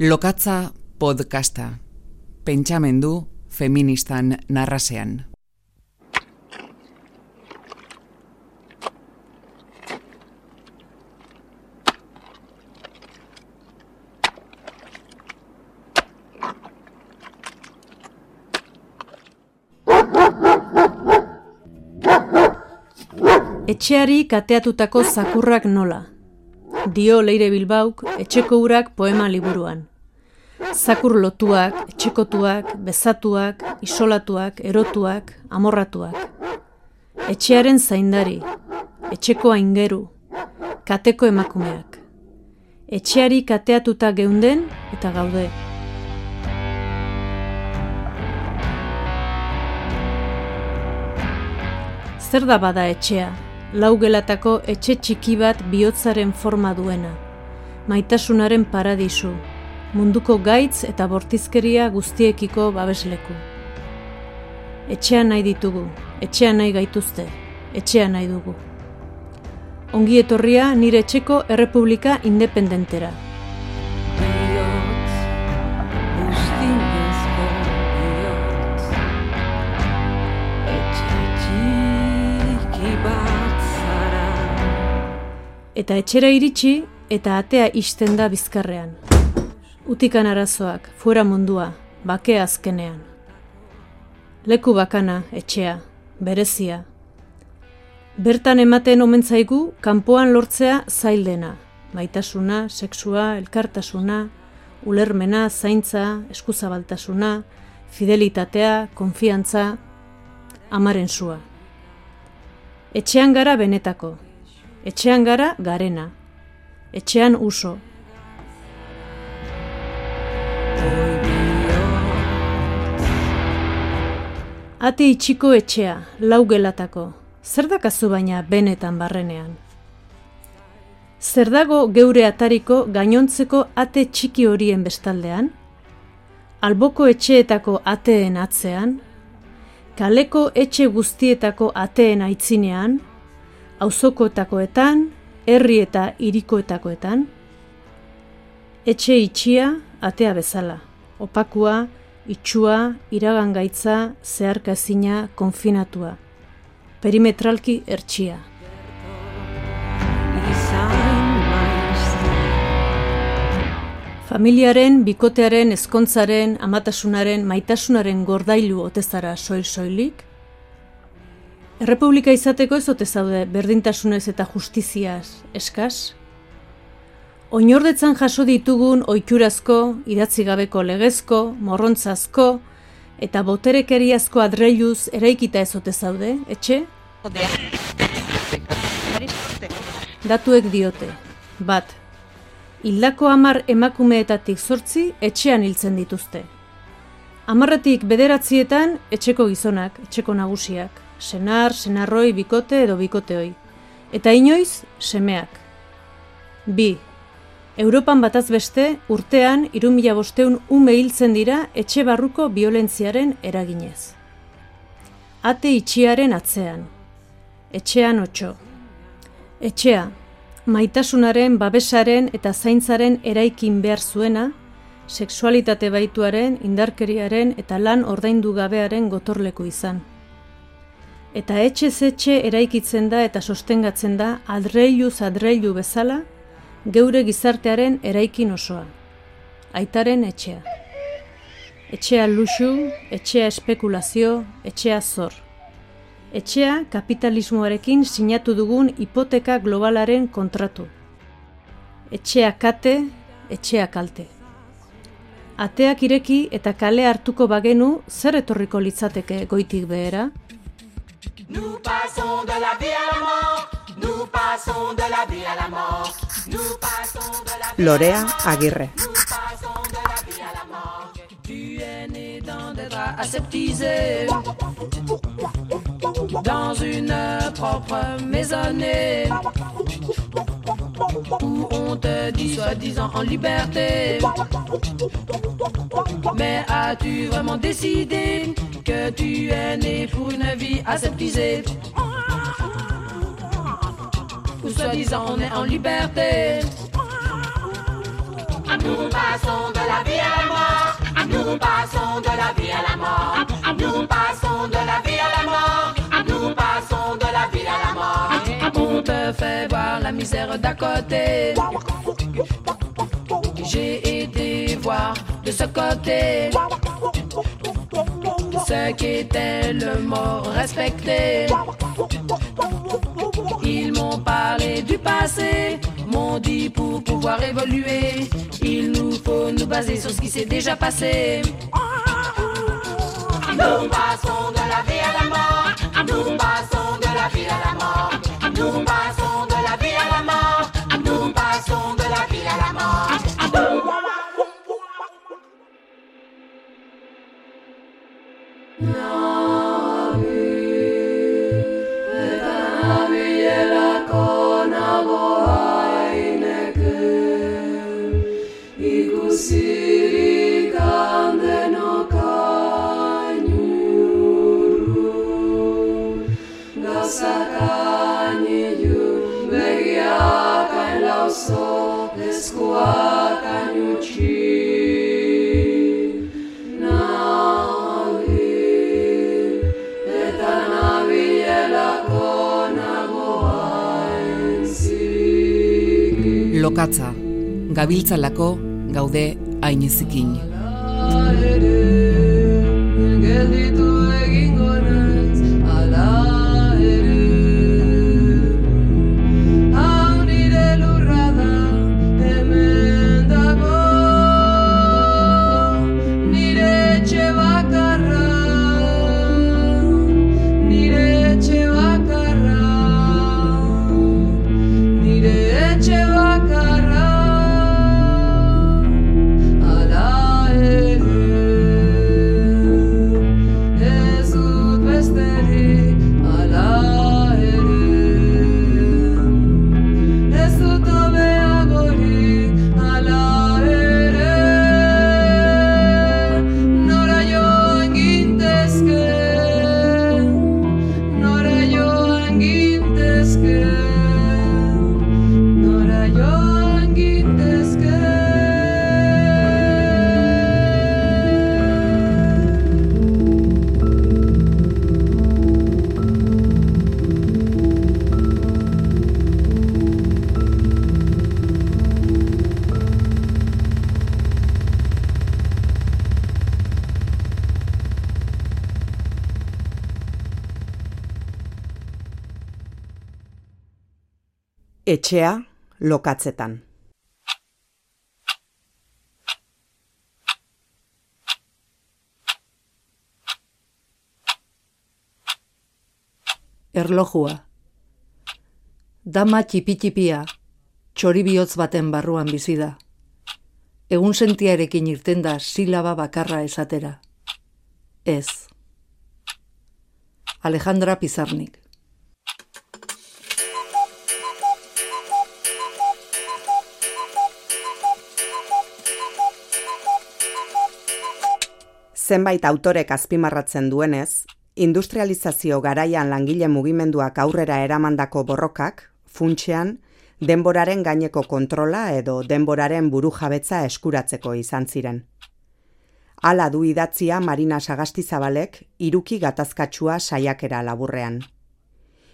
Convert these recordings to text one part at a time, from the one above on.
Lokatza podcasta. Pentsamendu feministan narrasean. Etxeari kateatutako zakurrak nola dio Leire Bilbauk etxeko urak poema liburuan. Zakur lotuak, etxekotuak, bezatuak, isolatuak, erotuak, amorratuak. Etxearen zaindari, etxeko aingeru, kateko emakumeak. Etxeari kateatuta geunden eta gaude. Zer da bada etxea? Laugelatako etxe txiki bat bihotzaren forma duena, maitasunaren paradisu, munduko gaitz eta bortizkeria guztiekiko babesleku. Etxean nahi ditugu, etxean nahi gaituzte, etxean nahi dugu. Ongi etorria nire etxeko errepublika independentera. Eta etxera iritsi eta atea isten da bizkarrean. Utikan arazoak, fuera mundua, bake azkenean. Leku bakana, etxea, berezia. Bertan ematen omen zaigu kanpoan lortzea zaildena. Maitasuna, sexua, elkartasuna, ulermena, zaintza, eskuzabaltasuna, fidelitatea, konfiantza, amaren sua. Etxean gara benetako, Etxean gara garena. Etxean uso. Ate itxiko etxea, lau gelatako. Zer dakazu baina benetan barrenean? Zer dago geure atariko gainontzeko ate txiki horien bestaldean? Alboko etxeetako ateen atzean? Kaleko etxe guztietako ateen aitzinean? Auzokoetakoetan, herri eta hirikoetakoetan, etxe itxia atea bezala, opakua, itxua, iragangaitza, zeharkazina, konfinatua, perimetralki ertsia. Familiaren, bikotearen, ezkontzaren, amatasunaren, maitasunaren gordailu otezara soil-soilik, Errepublika izateko ez ote zaude berdintasunez eta justiziaz eskaz? Oinordetzan jaso ditugun oiturazko, idatzi gabeko legezko, morrontzazko eta boterekeriazko adreiluz eraikita ez ote zaude, etxe? Datuek diote, bat, hildako hamar emakumeetatik zortzi etxean hiltzen dituzte. Hamarretik bederatzietan etxeko gizonak, etxeko nagusiak senar, senarroi, bikote edo bikoteoi. Eta inoiz, semeak. Bi. Europan bataz beste, urtean, irumila bosteun ume hiltzen dira etxe barruko violentziaren eraginez. Ate itxiaren atzean. Etxean otxo. Etxea, maitasunaren, babesaren eta zaintzaren eraikin behar zuena, sexualitate baituaren, indarkeriaren eta lan ordaindu gabearen gotorleku izan eta etxe etxe eraikitzen da eta sostengatzen da adreiluz adreilu bezala geure gizartearen eraikin osoa. Aitaren etxea. Etxea luxu, etxea espekulazio, etxea zor. Etxea kapitalismoarekin sinatu dugun hipoteka globalaren kontratu. Etxea kate, etxea kalte. Ateak ireki eta kale hartuko bagenu zer etorriko litzateke goitik behera? Nous passons de la vie à la mort. Nous passons de la vie à la mort. Nous passons de la vie Lorea Aguirre. Nous passons de la vie à la mort. Tu es né dans des draps aseptisés. Dans une propre maisonnée. Où on te dit soi-disant en liberté. Mais as-tu vraiment décidé que tu es né pour une vie aseptisée. Où soi-disant on est en liberté. Nous passons de la vie à la mort. Nous passons de la vie à la mort. Nous passons de la vie à la mort. Nous passons de la vie à la mort. On te fait voir la misère d'à côté. J'ai été voir de ce côté ce qui était le mot respecté. Ils m'ont parlé du passé, m'ont dit pour pouvoir évoluer, il nous faut nous baser sur ce qui s'est déjà passé. Nous passons de la vie à la mort, nous passons de la vie à la mort, nous passons de la vie à la mort, nous passons de la vie à la mort. Lokatza, gabiltzalako gaude ainezikin. Etxea lokatzetan. Erlojua. Dama txipi-txipia, txoribihotz baten barruan bizi da. Egun sentiarekin irten da silaba bakarra esatera. Ez. Alejandra Pizarnik. Zenbait autorek azpimarratzen duenez, industrializazio garaian langile mugimenduak aurrera eramandako borrokak, funtsean, denboraren gaineko kontrola edo denboraren burujabetza eskuratzeko izan ziren. Hala du idatzia Marina Sagastizabalek iruki gatazkatsua saiakera laburrean.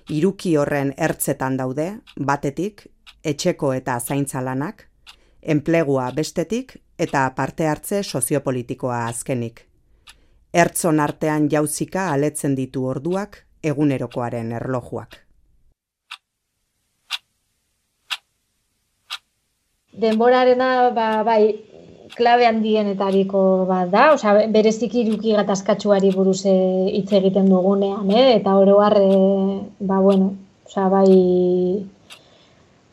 Iruki horren ertzetan daude, batetik, etxeko eta zaintza lanak, enplegua bestetik eta parte hartze soziopolitikoa azkenik. Ertzon artean jauzika aletzen ditu orduak egunerokoaren erlojuak. denborarena ba, bai, klabe handienetariko bat da, osea, bereziki iruki gatazkatsuari buruz eh, hitz egiten dugunean, eh? eta oro har, eh, ba, bueno, osea, bai,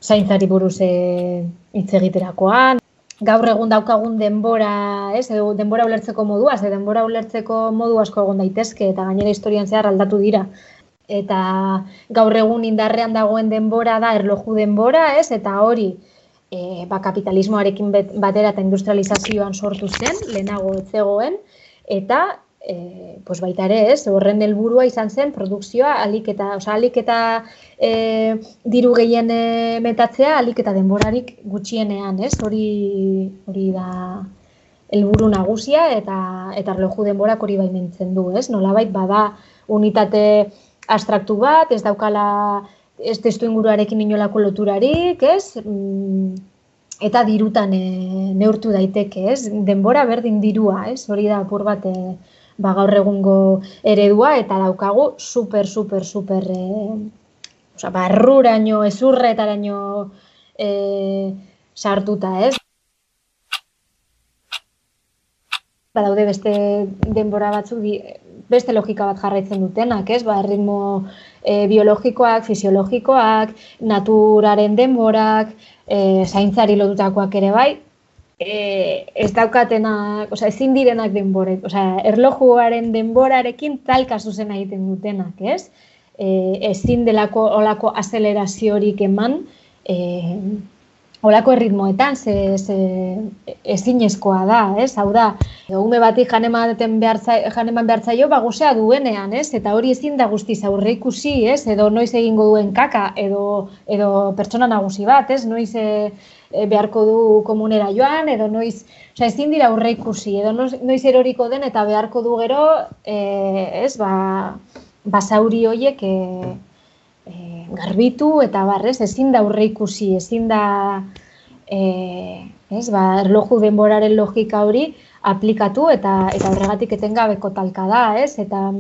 zaintzari buruz eh, hitz egiterakoan, gaur egun daukagun denbora, ez, denbora ulertzeko modua, ze denbora ulertzeko modu asko egon daitezke, eta gainera historian zehar aldatu dira. Eta gaur egun indarrean dagoen denbora da erloju denbora, ez, eta hori, e, ba, kapitalismoarekin bet- batera eta industrializazioan sortu zen, lehenago ez zegoen, eta e, pues baita ere ez, horren helburua izan zen produkzioa alik eta, osea, alik eta e, diru gehien e, metatzea, alik eta denborarik gutxienean, ez, hori, hori da helburu nagusia eta eta erloju denborak hori baimentzen du, ez? Nolabait bada unitate abstraktu bat, ez daukala ez testu inguruarekin inolako loturarik, ez? Mm, eta dirutan e, neurtu daiteke, ez? Denbora berdin dirua, ez? Hori da apur bat e, ba, gaur egungo eredua eta daukagu super, super, super e, oza, barruraino, ezurretaraino e, sartuta, ez? Badaude beste denbora batzuk beste logika bat jarraitzen dutenak, ez? Ba, ritmo e, biologikoak, fisiologikoak, naturaren denborak, e, zaintzari lotutakoak ere bai, e, ez daukatenak, osea, ezin direnak denborek, osea, erlojuaren denborarekin talka zuzena egiten dutenak, ez? E, ezin delako olako azeleraziorik eman, e, olako erritmoetan, ze, ze ezinezkoa da, ez? Hau da, ume bati janematen behar janeman behar zaio, ba, gozea duenean, ez? Eta hori ezin da guztiz aurre ikusi, ez? Edo noiz egingo duen kaka, edo, edo pertsona nagusi bat, ez? Noiz e, beharko du komunera joan, edo noiz, oza, ezin dira aurre ikusi, edo noiz eroriko den eta beharko du gero, e, ez? Ba, basauri hoiek, e, e, garbitu eta barrez, ezin da aurre ikusi, ezin da e, ez, ba, erloju denboraren logika hori aplikatu eta eta horregatik etengabeko talka da, ez? Eta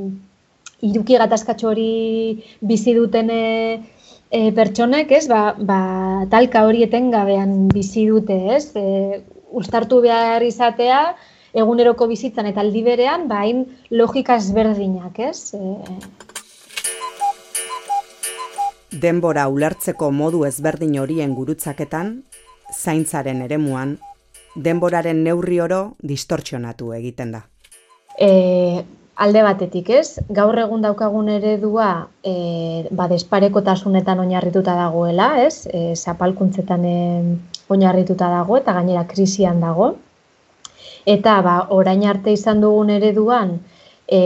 iruki gatazkatxo hori bizi duten e, pertsonek, ez? Ba, ba, talka hori etengabean bizi dute, ez? E, ustartu behar izatea, eguneroko bizitzan eta aldi berean, ba, hain logika ezberdinak, ez? E, denbora ulertzeko modu ezberdin horien gurutzaketan, zaintzaren eremuan, denboraren neurri oro distortzionatu egiten da. E, alde batetik ez, gaur egun daukagun eredua e, ba, desparekotasunetan oinarrituta dagoela, ez, e, zapalkuntzetan e, oinarrituta dago eta gainera krisian dago. Eta ba, orain arte izan dugun ereduan, e,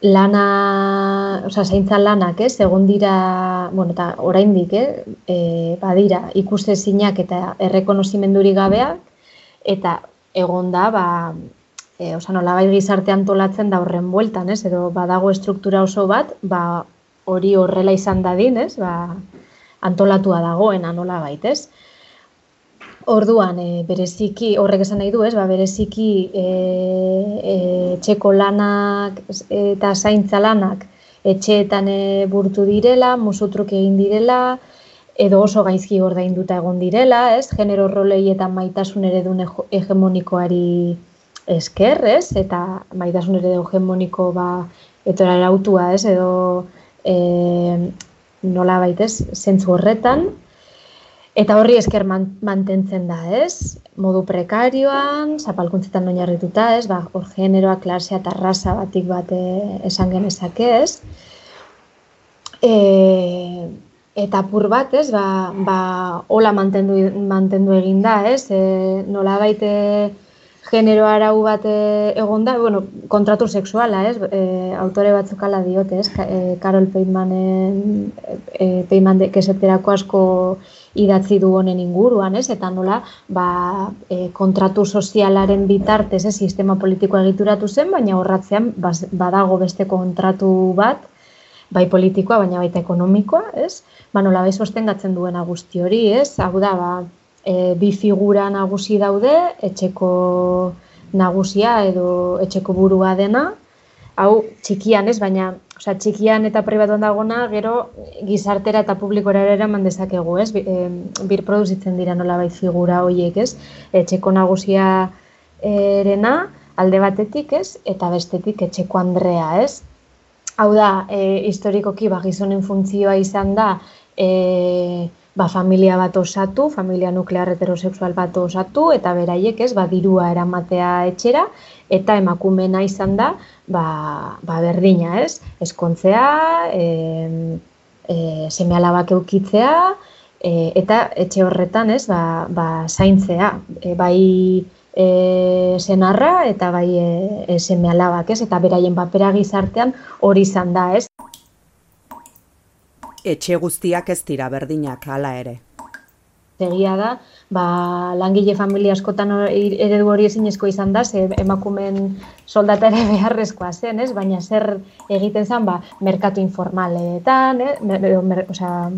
lana, osea, zaintza lanak, ez, egon dira, bueno, eta oraindik, eh, e, badira, ikuste zinak eta errekonozimenduri gabeak, eta egon da, ba, e, osea, nola bai gizarte antolatzen da horren bueltan, ez, edo badago estruktura oso bat, ba, hori horrela izan dadin, ez, ba, antolatua dagoena nola baitez. Orduan, e, bereziki, horrek esan nahi du, ez, ba, bereziki e, e, txeko lanak eta zaintza lanak etxeetan e, burtu direla, musutruk egin direla, edo oso gaizki ordainduta egon direla, ez, genero rolei eta maitasun eredun hegemonikoari esker, ez, eta maitasun eredu hegemoniko, ba, etora erautua, ez, edo e, nola baitez, zentzu horretan, Eta horri esker mantentzen da, ez? Modu prekarioan, zapalkuntzetan oinarrituta, ez? Ba, hor generoa, klasea eta raza batik bat eh, esan genezake, ez? E, eta pur bat, ez? Ba, ba, hola mantendu, mantendu egin da, ez? E, nola baite genero arau bat egon da, bueno, kontratu sexuala, ez? E, autore batzuk ala diote, ez? Karol Peinmanen, e, Peinman de, keseterako asko idatzi du honen inguruan, ez? Eta nola, ba, e, kontratu sozialaren bitartez, ez, sistema politikoa egituratu zen, baina horratzean badago beste kontratu bat, bai politikoa, baina baita ekonomikoa, ez? Ba, nola bai sostengatzen duena guzti hori, ez? Hau da, ba, e, bi figura nagusi daude, etxeko nagusia edo etxeko burua dena, hau txikian, ez? Baina Osea, txikian eta pribatuan dagona, gero gizartera eta publikora eraman dezakegu, ez? Bir produzitzen dira nola bai figura horiek, ez? Etxeko nagusia erena, alde batetik, ez? Eta bestetik etxeko Andrea, ez? Hau da, e, historikoki ba, gizonen funtzioa izan da, e, ba, familia bat osatu, familia nuklear heterosexual bat osatu, eta beraiek ez, ba, dirua eramatea etxera, eta emakumena izan da, ba, ba berdina ez, eskontzea, e, e, seme alabak eukitzea, e, eta etxe horretan ez, ba, ba zaintzea, e, bai e, senarra eta bai e, e, seme alabak ez, eta beraien papera gizartean hori izan da ez etxe guztiak ez dira berdinak hala ere. Egia da, ba, langile familia askotan eredu hori ezinezko izan da, ze emakumen soldata ere beharrezkoa zen, ez? Baina zer egiten zen, ba, merkatu informaletan, eh? Mer, mer, osea,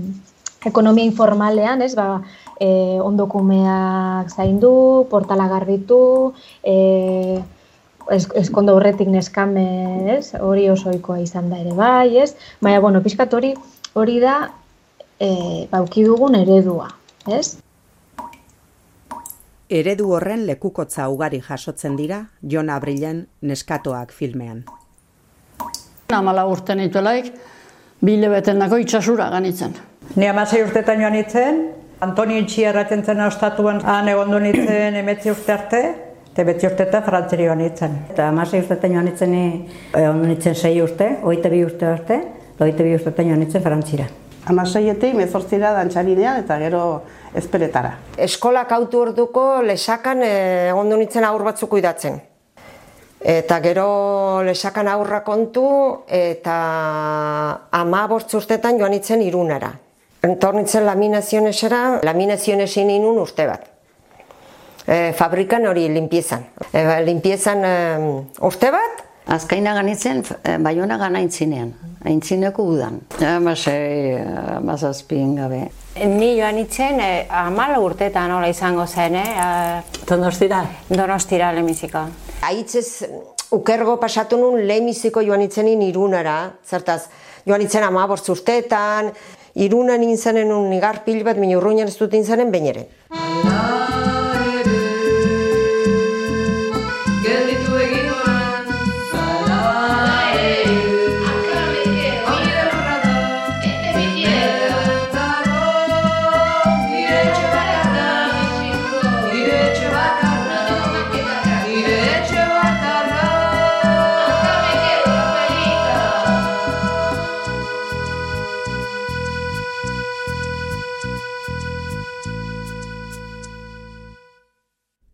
ekonomia informalean, ez? Ba, e, ondokumeak zaindu, portala garbitu, e, ez, eskondo horretik neskame, ez? Hori oso ohikoa izan da ere bai, ez? Baina, bueno, pixkat hori, hori da, e, bauki dugun eredua, ez? Eredu horren lekukotza ugari jasotzen dira Jon Abrilen Neskatoak filmean. Amala urte nituelaik, bile beten dako itxasura ganitzen. Ni amasei urtetan joan itzen, Antoni Itxiarratzen zen ostatuan han egon du nitzen emetzi urte arte, eta beti urte eta frantzeri joan itzen. Eta amasei urtetan joan nintzen, egon nintzen sei urte, hogeita bi urte arte, hogeita bi urtetan joan nintzen frantzira. Amaseietik mezortzira dantxarinean eta gero ezperetara. Eskolak autu orduko lesakan eh, egon du nintzen aur batzuk idatzen. Eta gero lesakan aurra kontu eta ama urtetan joan nintzen irunara. Entor nintzen laminazionesera, laminazionesin inun urte bat. E, fabrikan hori limpiezan. E, limpiezan e, urte bat, Azkaina ganitzen, eh, baiona gana aintzinean, aintzineko udan. Amasei, amazazpin gabe. Ni joan itzen, eh, amala urtetan nola izango zen, eh? Donostira? Donostira lemiziko. Aitzez ukergo pasatu nun lehemiziko joan itzenin irunara, zertaz, joan itzen ama urteetan, irunan inzanen un nigar pil bat, min urruinan ez dut inzanen bainere.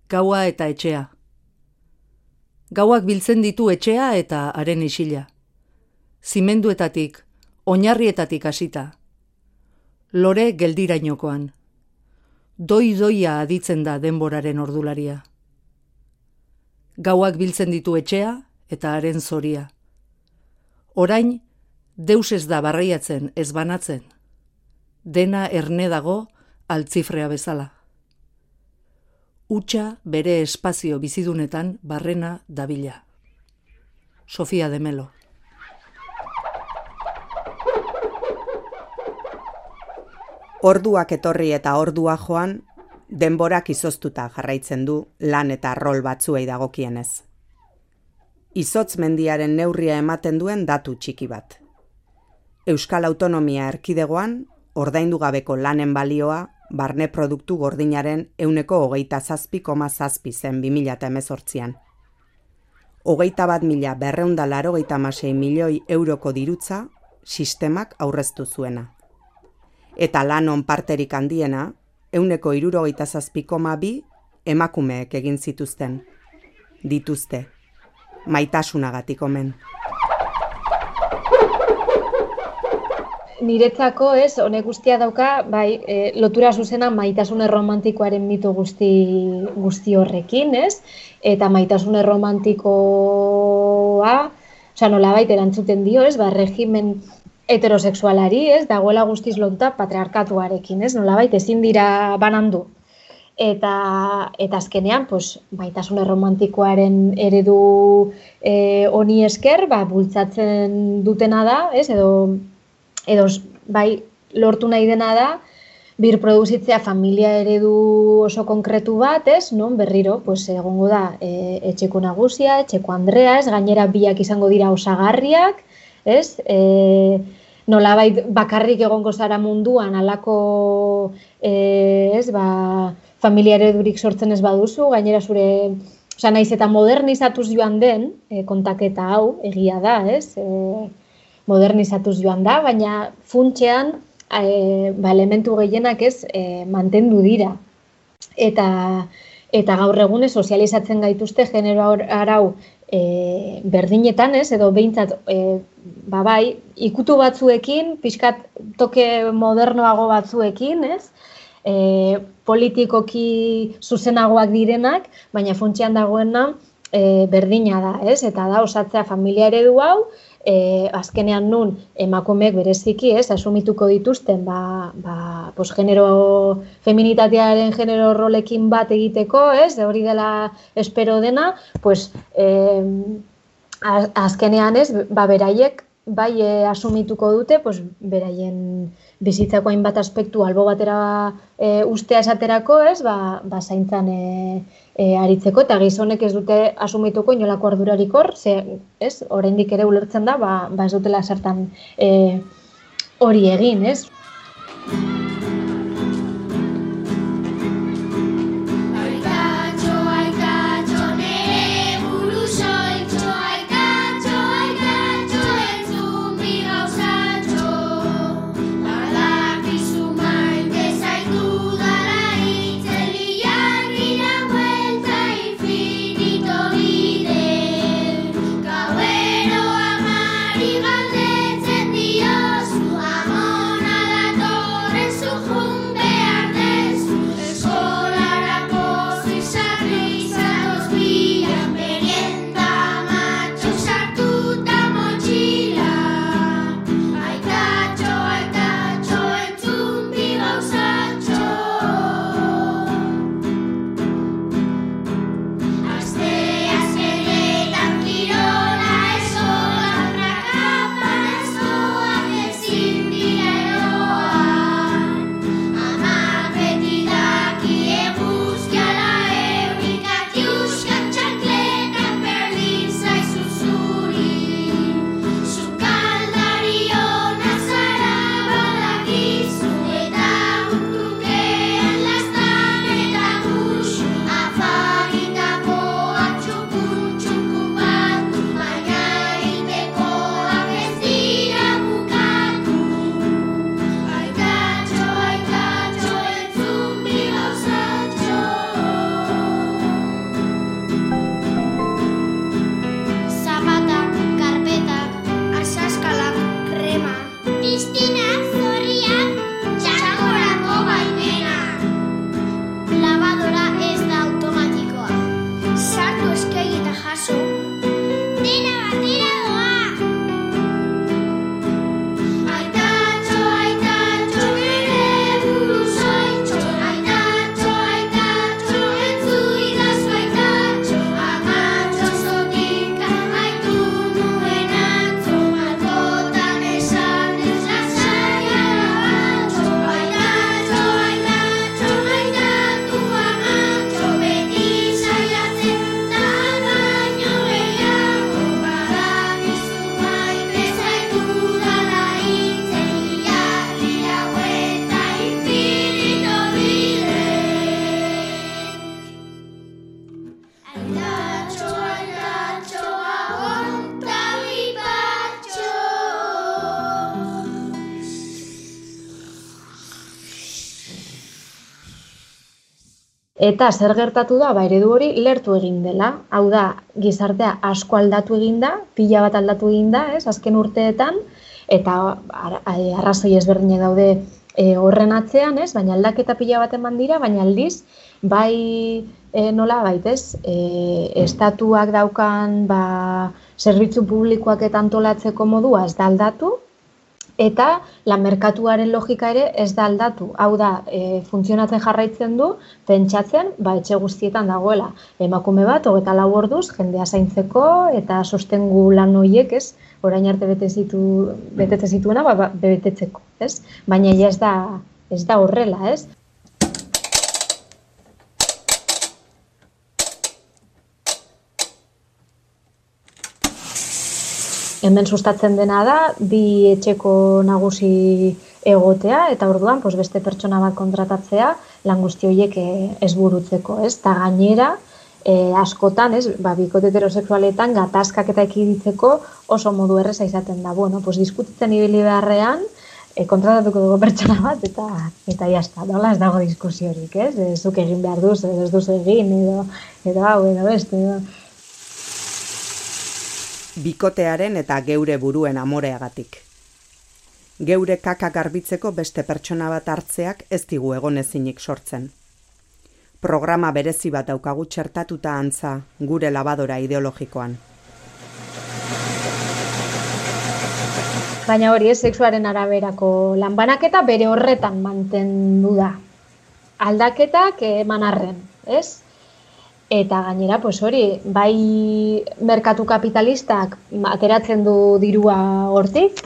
Gaua eta etxea. Gauak biltzen ditu etxea eta haren isila. Zimenduetatik, oinarrietatik hasita. Lore geldirainokoan. Doi-doia aditzen da denboraren ordularia. Gauak biltzen ditu etxea eta haren zoria. Orain, deus ez da barreiatzen ez banatzen. Dena erne dago altzifrea bezala. Utsa bere espazio bizidunetan barrena dabila. Sofia de Melo. Orduak etorri eta ordua joan, denborak izoztuta jarraitzen du lan eta rol batzuei dagokienez. Izotz mendiaren neurria ematen duen datu txiki bat. Euskal Autonomia Erkidegoan, ordaindu gabeko lanen balioa, barne produktu gordinaren euneko hogeita zazpi koma zazpi zen 2018an. Hogeita bat mila berreunda laro masei milioi euroko dirutza sistemak aurreztu zuena. Eta lanon parterik handiena, euneko irurogeita zazpi koma bi emakumeek egin zituzten. Dituzte. Maitasunagatik omen. Niretzako, ez, honek guztia dauka, bai, e, lotura zuzena maitasun erromantikoaren mito guzti, guzti horrekin, ez? Eta maitasun erromantikoa, osea, nolabait erantzuten dio, ez? Ba, regimen heterosexualari, ez? Dagoela guztiz lonta patriarkatuarekin, ez? Nolabait ezin dira banandu. Eta, eta azkenean, pues, maitasun erromantikoaren eredu e, honi esker, ba, bultzatzen dutena da, ez? Edo edo bai lortu nahi dena da birproduzitzea familia eredu oso konkretu bat, ez? Non berriro, pues egongo da e, etxeko nagusia, etxeko Andrea, ez? Gainera biak izango dira osagarriak, ez? E, nolabait bakarrik egongo zara munduan halako e, ez? Ba, familia eredurik sortzen ez baduzu, gainera zure Osa, naiz eta modernizatuz joan den, e, kontaketa hau, egia da, ez? E, modernizatuz joan da, baina funtsean e, ba, elementu gehienak ez e, mantendu dira. Eta, eta gaur egunez sozializatzen gaituzte genero arau e, berdinetan ez, edo behintzat e, ba, bai, ikutu batzuekin, pixkat toke modernoago batzuekin, ez? e, politikoki zuzenagoak direnak, baina funtsean dagoena e, berdina da, ez? Eta da osatzea familia eredu hau, e, azkenean nun emakumeek bereziki, ez, asumituko dituzten, ba, ba, pues, genero, feminitatearen genero rolekin bat egiteko, ez, hori dela espero dena, pues, e, azkenean ez, ba, beraiek bai e, asumituko dute, pues, beraien bizitzako hainbat aspektu albo batera e, ustea esaterako, ez, ba, ba zaintzan e, e, aritzeko, eta gizonek ez dute asumituko inolako ardurarik hor, ze, ez, oraindik ere ulertzen da, ba, ba ez dutela zertan e, hori egin, ez. Eta zer gertatu da, ba, eredu hori lertu egin dela. Hau da, gizartea asko aldatu egin da, pila bat aldatu egin da, ez, azken urteetan, eta arrazoi ezberdinak daude e, horren atzean, ez, baina aldaketa pila bat eman dira, baina aldiz, bai e, nola baitez, e, estatuak daukan ba, zerbitzu publikoak eta antolatzeko modua ez da aldatu, eta lan merkatuaren logika ere ez da aldatu. Hau da, e, funtzionatzen jarraitzen du, pentsatzen, ba, etxe guztietan dagoela emakume bat, hogeta lau orduz, jendea zaintzeko eta sostengu lan horiek, ez, orain arte bete zitu, betete zituena, ba, ba, betetzeko, ez? Baina ez da, ez da horrela, ez? Hemen sustatzen dena da, bi etxeko nagusi egotea, eta orduan pues, beste pertsona bat kontratatzea lan guzti horiek eh, ez burutzeko, ez? Ta gainera, eh, askotan, ez, ba, bikote heterosexualetan gatazkak eta ekiditzeko oso modu erreza izaten da. Bueno, pues, diskutitzen ibili beharrean, e, kontratatuko dugu pertsona bat, eta eta jazta, nola ez dago diskusiorik, ez? Ez zuk egin behar duz, edo ez duzu egin, edo, edo hau, edo beste, edo... Bikotearen eta geure buruen amoreagatik. geure kaka garbitzeko beste pertsona bat hartzeak ez digu egonezinik sortzen. Programa berezi bat daukagu txertatuta antza gure labadora ideologikoan. Baina hori, ez, sexuaren araberako lanbanaketa bere horretan mantendu da. Aldaketak eman arren, ez? Eta gainera, pues hori, bai merkatu kapitalistak ateratzen du dirua hortik,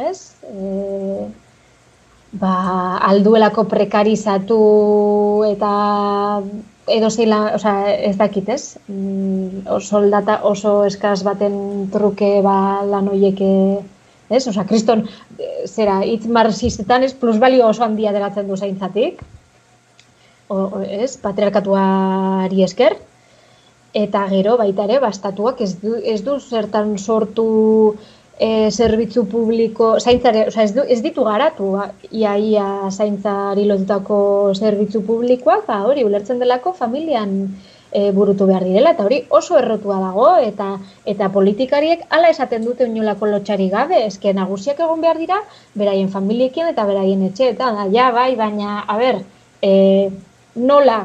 ez? E, ba, alduelako prekarizatu eta edo zeila, oza, ez dakit, ez? Mm, soldata oso eskaz baten truke ba lan hoieke ez? Osea, kriston, eh, zera, hitz marxistetan ez plusbalio oso handia delatzen du zaintzatik, o, ez, patriarkatuari esker, eta gero baita ere, bastatuak ez du, ez du zertan sortu e, zerbitzu publiko, zaintzare, osea, ez, du, ez ditu garatu, ba, ia, zaintzari lotutako zerbitzu publikoak, ba, hori, ulertzen delako familian e, burutu behar direla, eta hori oso errotua dago, eta eta politikariek hala esaten dute inolako lotxari gabe, eske nagusiak egon behar dira, beraien familiekin eta beraien etxeetan, da, ja, bai, baina, a ber, e, nola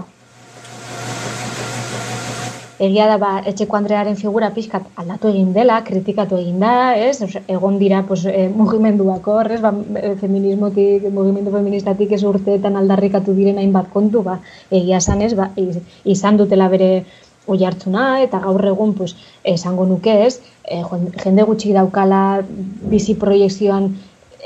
egia da ba, etxeko Andrearen figura pixkat aldatu egin dela, kritikatu egin da, ez? Egon dira pues, e, mugimenduak hor, ez? Ba, e, feminismotik, mugimendu feministatik ez urteetan aldarrikatu diren hainbat kontu, ba, egia esan ez, ba, iz- izan dutela bere oi hartzuna, eta gaur egun, pues, esango nuke ez, e, jende gutxi daukala bizi proiekzioan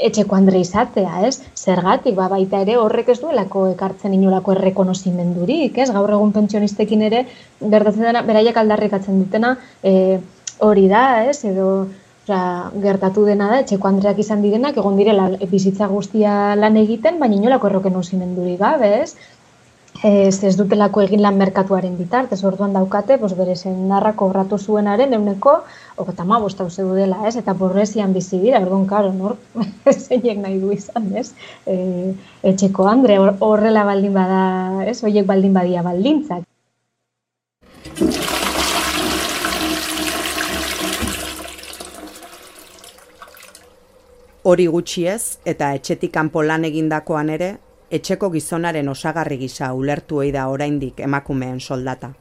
etxeko andre izatea, ez? Zergatik, ba, baita ere horrek ez duelako ekartzen inolako errekonozimendurik, ez? Gaur egun pentsionistekin ere, gertatzen dena, beraiek aldarrikatzen dutena, e, hori da, ez? Edo, Osea, gertatu dena da, etxeko andreak izan direnak, egon direla bizitza guztia lan egiten, baina inolako errekonozimendurik gabe, ez? Ez, ez dutelako egin lan merkatuaren bitartez, orduan daukate, pues, bere senarra kobratu zuenaren euneko, okata ma bosta dela, ez? Eta pobrezian bizi dira, orduan, karo, nor, zeinek nahi du izan, ez? E, etxeko andre, hor- horrela baldin bada, ez? Hoiek baldin badia baldintzak. Hori gutxiez eta etxetik kanpo lan egindakoan ere, etxeko gizonaren osagarri gisa ulertu da oraindik emakumeen soldata.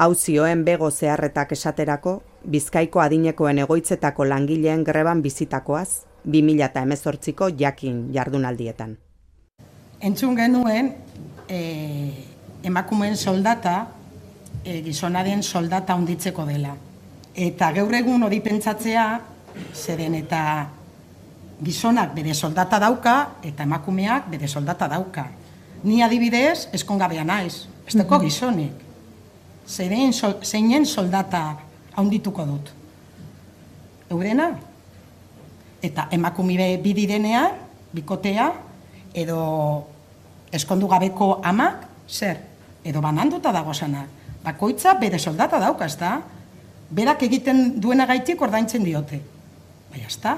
Hau zioen bego zeharretak esaterako, Bizkaiko adinekoen egoitzetako langileen greban bizitakoaz, 2018ko jakin jardunaldietan. Entzun genuen e, emakumeen soldata e, gizonaren soldata hunditzeko dela. Eta gaur egun hori pentsatzea, zeren eta gizonak bere soldata dauka eta emakumeak bere soldata dauka. Ni adibidez, eskongabea naiz, besteko Mhm. Zeinen, sol, zeinen soldata haundituko dut. Eurena? Eta emakume bi direnean, bikotea, edo eskondu gabeko amak, zer? Edo bananduta dago zanak. Bakoitza bere soldata dauka, ez? Berak egiten duena gaitik ordaintzen diote. Baina, ez da?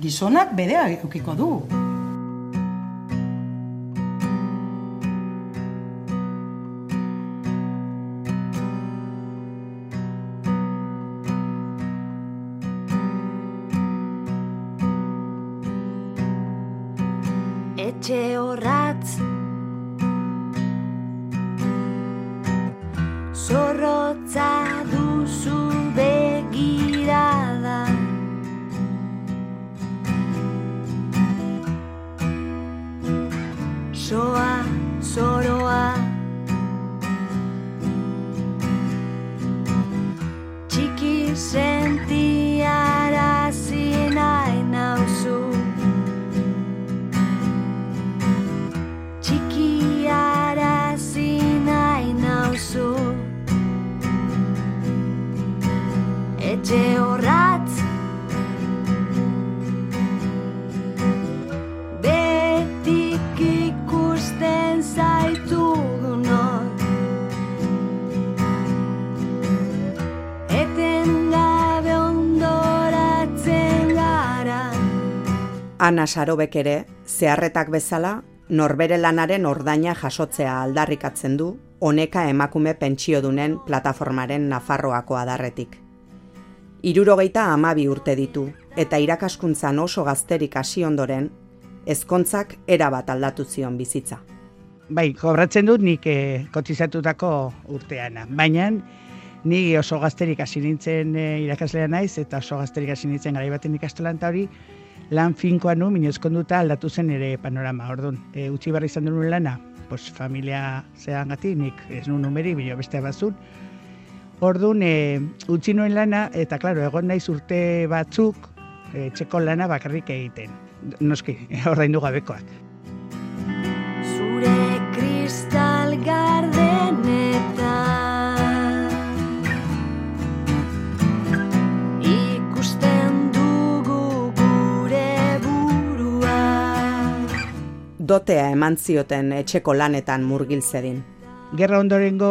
Gizonak bere eukiko du. Ana Sarobek ere, zeharretak bezala, norbere lanaren ordaina jasotzea aldarrikatzen du, honeka emakume pentsiodunen plataformaren Nafarroako adarretik. Irurogeita amabi urte ditu, eta irakaskuntzan oso gazterik hasi ondoren, ezkontzak erabat aldatu zion bizitza. Bai, kobratzen dut nik e, kotizatutako urteana, baina ni oso gazterik hasi nintzen e, irakaslea naiz eta oso gazterik hasi nintzen gara ikastolan eta hori lan finkoa nu, minezkonduta aldatu zen ere panorama, orduan. E, utzi barri izan duen lana, pues, familia zean gati, nik ez nuen numeri, bilo beste bazun. Orduan, e, utzi nuen lana, eta klaro, egon naiz urte batzuk, e, txeko lana bakarrik egiten. Noski, ordaindu gabekoak. Zure kristal gardenetan Dotea eman zioten etxeko lanetan murgil zedin. Gerra ondorengo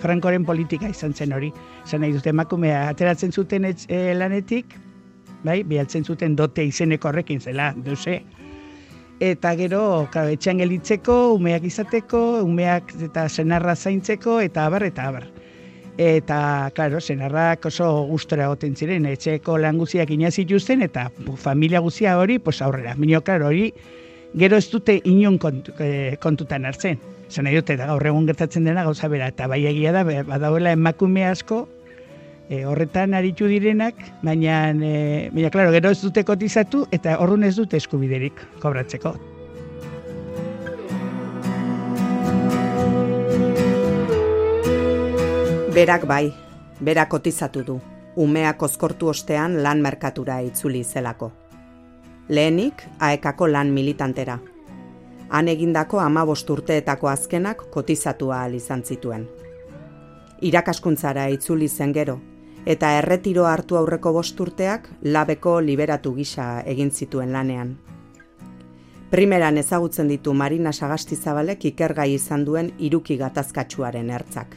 Frankoren politika izan zen hori. Zan nahi dute emakumea ateratzen zuten etx, e, lanetik, bai, bialtzen zuten dote izeneko horrekin zela, duze. Eta gero, claro, etxean gelitzeko, umeak izateko, umeak eta senarra zaintzeko, eta abar, eta abar. Eta, claro, senarrak oso gustora goten ziren, etxeko lan guziak inazituzten, eta bu, familia guzia hori, pues aurrera. Minio, claro, hori, gero ez dute inon kontu, eh, kontutan hartzen. Zena dute, da, gaur egun gertatzen dena gauza bera, eta bai egia da, badauela emakume asko, e, horretan aritu direnak, baina, e, baina, klaro, gero ez dute kotizatu, eta horrun ez dute eskubiderik kobratzeko. Berak bai, berak kotizatu du, umeak ozkortu ostean lan merkatura itzuli zelako. Lehenik, aekako lan militantera. Han egindako amabost urteetako azkenak kotizatua ahal izan zituen. Irakaskuntzara itzuli zen gero, eta erretiro hartu aurreko bost urteak labeko liberatu gisa egin zituen lanean. Primeran ezagutzen ditu Marina Sagastizabalek ikergai izan duen iruki gatazkatsuaren ertzak.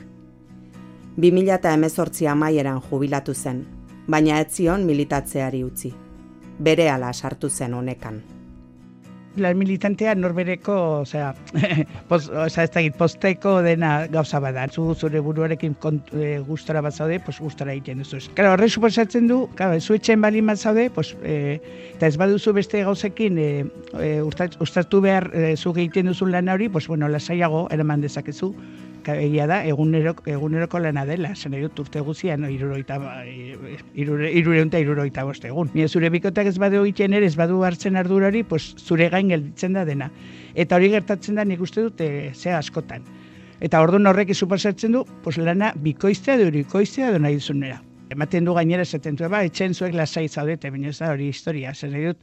2018 amaieran jubilatu zen, baina ez zion militatzeari utzi. Berehala sartu zen honekan. Lan militantea norbereko, osea, pos, osea, ez dakit, posteko dena gauza bada. Zu zure buruarekin kont, e, gustora bat zaude, pues gustora egiten duzu. Claro, horrek suposatzen du, claro, zu etxen balin bat zaude, pues, e, eta ez baduzu beste gauzekin e, e, ustat- ustatu behar e, zu egiten duzun lan hori, pues, bueno, lasaiago eraman dezakezu. Egia da, egunero, eguneroko lana dela, zen dut urte guzian, no, iruroita, irure, irureunta iruroita bost egun. Mira, zure bikotak ez badu egiten ere, ez badu hartzen ardurari, pues, zure gain gelditzen da dena. Eta hori gertatzen da nik uste dut, e, ze askotan. Eta orduan horrek suposatzen du, pues, lana bikoiztea edo irikoiztea edo nahi duzunera. Ematen du gainera esaten du, ba, etxen zuek lasai zaudete, baina ez da hori historia, zen dut,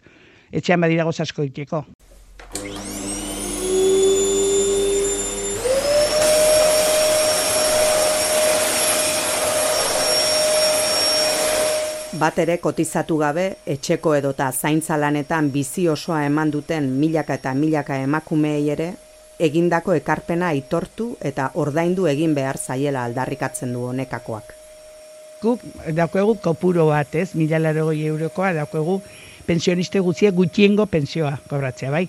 etxean badira goz asko diteko. Bat ere kotizatu gabe, etxeko edota zaintza lanetan bizi osoa eman duten milaka eta milaka emakumeei ere, egindako ekarpena aitortu eta ordaindu egin behar zaiela aldarrikatzen du honekakoak. Guk daukagu kopuro bat, ez, mila eurokoa, daukagu pensioniste guztia gutxiengo pensioa kobratzea, bai?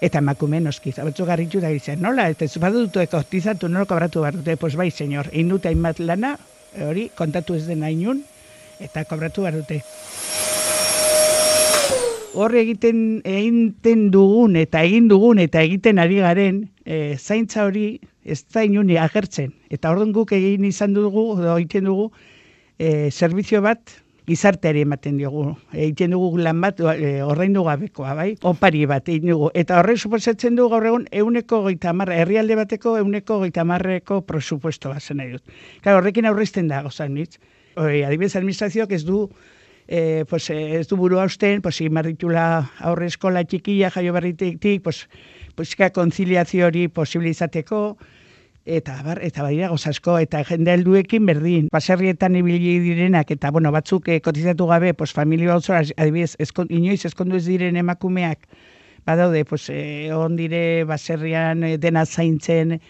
Eta emakume noski, zabatzu garritu da izan, nola, eta ez badutu kotizatu, nola kobratu behar dute, pues bai, senyor, egin dute hainbat lana, hori, kontatu ez dena inun, eta kobratu behar dute. Hor egiten, egiten dugun eta egin dugun eta egiten ari garen, e, zaintza hori ez da inuni agertzen. Eta orduan guk egin izan dugu, edo egiten dugu, e, zerbizio bat gizarteari ematen diogu. Egiten dugu lan bat e, ordaindu gabekoa, bai? Opari bat egin dugu. Eta horrek suposatzen du gaur egun euneko goita marra, herrialde bateko euneko goita marreko presupuesto bat zen dut. Claro, horrekin aurrezten da gozan nitz. Oi, adibidez administrazioak ez du eh, pues, eh, ez du burua usten, pues, imarritula aurre eskola txikia jaio berritik, pues, pues, konziliazio hori posible izateko, eta bar, eta badira gozasko, eta jende helduekin berdin. Baserrietan ibili direnak, eta bueno, batzuk eh, kotizatu gabe, pues, familia oso, adibidez, ezkon, inoiz ezkondu ez diren emakumeak, badaude, pues, eh, on dire baserrian eh, dena zaintzen,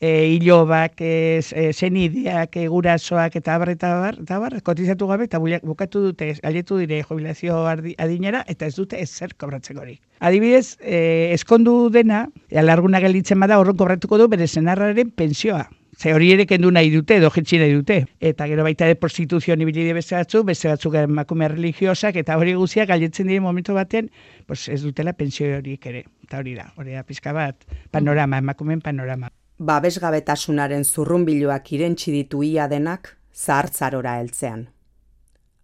e, ilobak, e, e, senideak, e, gurasoak, eta abar, eta abar, eta abar, kotizatu gabe, eta bukatu dute, aletu dire jubilazio adinera, eta ez dute ezer kobratzekorik. Adibidez, e, eskondu dena, alarguna gelditzen bada, horren kobratuko du bere senarraren pensioa. Ze hori ere kendu nahi dute, edo jetxi nahi dute. Eta gero baita ere prostituzio nibilide beste batzuk, beste batzuk emakume religiosak, eta hori guztiak galdetzen diren momentu batean, pues ez dutela pensio horiek ere. Eta hori da, hori da pizka bat, panorama, emakumeen panorama. Babesgabetasunaren zurrunbiloak irentsi ditu ia denak zahartzarora heltzean.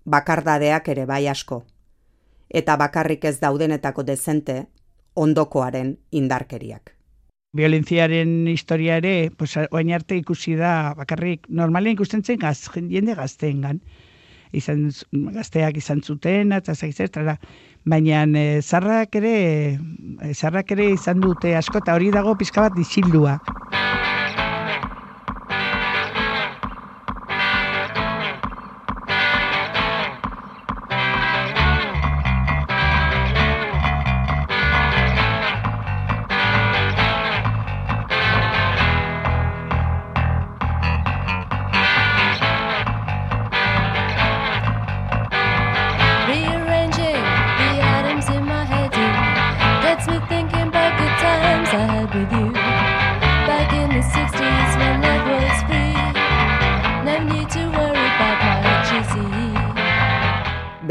Bakardadeak ere bai asko. Eta bakarrik ez daudenetako dezente, ondokoaren indarkeriak. Violentziaren historia ere, pues, oain arte ikusi da, bakarrik, normalen ikusten zen gaz, jende gazteengan. Izan, gazteak izan zuten, eta zaizertara. Baina e, zarrak ere, e, zarrak ere izan dute asko, eta hori dago pizka bat disildua.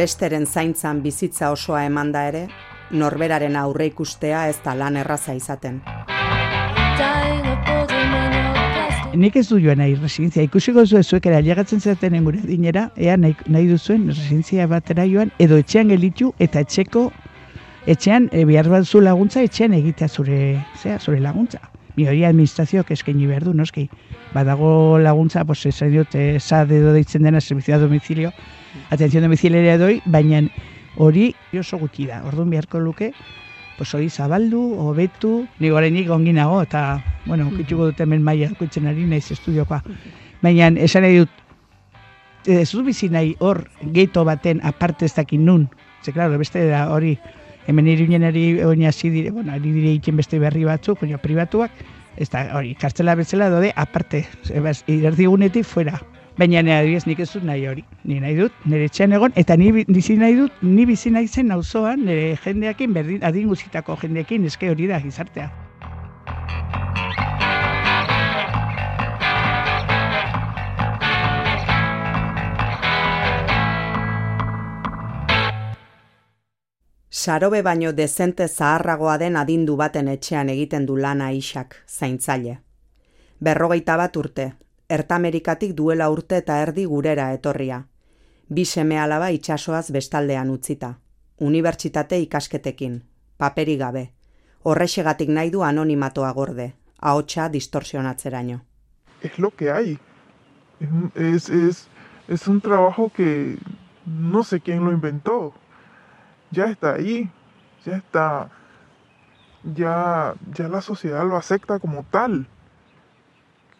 Besteren zaintzan bizitza osoa emanda ere, norberaren aurre ikustea ez da lan erraza izaten. Nik ez du joan nahi residentzia, ikusiko zu zuek ere ailegatzen zaten gure dinera, ea nahi, nahi duzuen residentzia batera joan, edo etxean gelitu eta etxeko, etxean, e, behar bat zu laguntza, etxean egitea zure, zera, zure laguntza. Mi hori administrazioak eskaini behar du, noski. Badago laguntza, pues, esan dut, eh, SAD edo deitzen dena, servizio a domicilio, atención domiciliaria doi, baina hori oso gutxi da. Orduan beharko luke, pues hori zabaldu, hobetu, ni oraindik ongi nago eta bueno, ukituko dut hemen maila kutzen ari naiz estudiokoa. Baina esan nahi dut ez dut bizi nahi hor geto baten aparte ez dakin nun. Ze claro, beste da hori hemen iruinen ari oin hasi dire, bueno, ari dire egiten beste berri batzuk, baina pribatuak, ez da hori kartzela bezala dode aparte, ebaz, erdigunetik fuera. Baina nire adibidez nik ez dut nahi hori. Ni nahi dut, nire etxean egon, eta ni bi- bizi nahi dut, ni bizi nahi zen auzoan nire jendeakin, berdin, adin guzitako jendeekin, eske hori da gizartea. Sarobe baino dezente zaharragoa den adindu baten etxean egiten du lana isak, zaintzaile. Berrogeita bat urte, Ertamerikatik duela urte eta erdi gurera etorria. Bi seme alaba itsasoaz bestaldean utzita. Unibertsitate ikasketekin, paperi gabe. Horrexegatik nahi du anonimatoa gorde, ahotsa distorsionatzeraino. es lo que hay. Es, es, es un trabajo que no sé quién lo inventó. Ya está ahí, ya está, ya, ya la sociedad lo acepta como tal.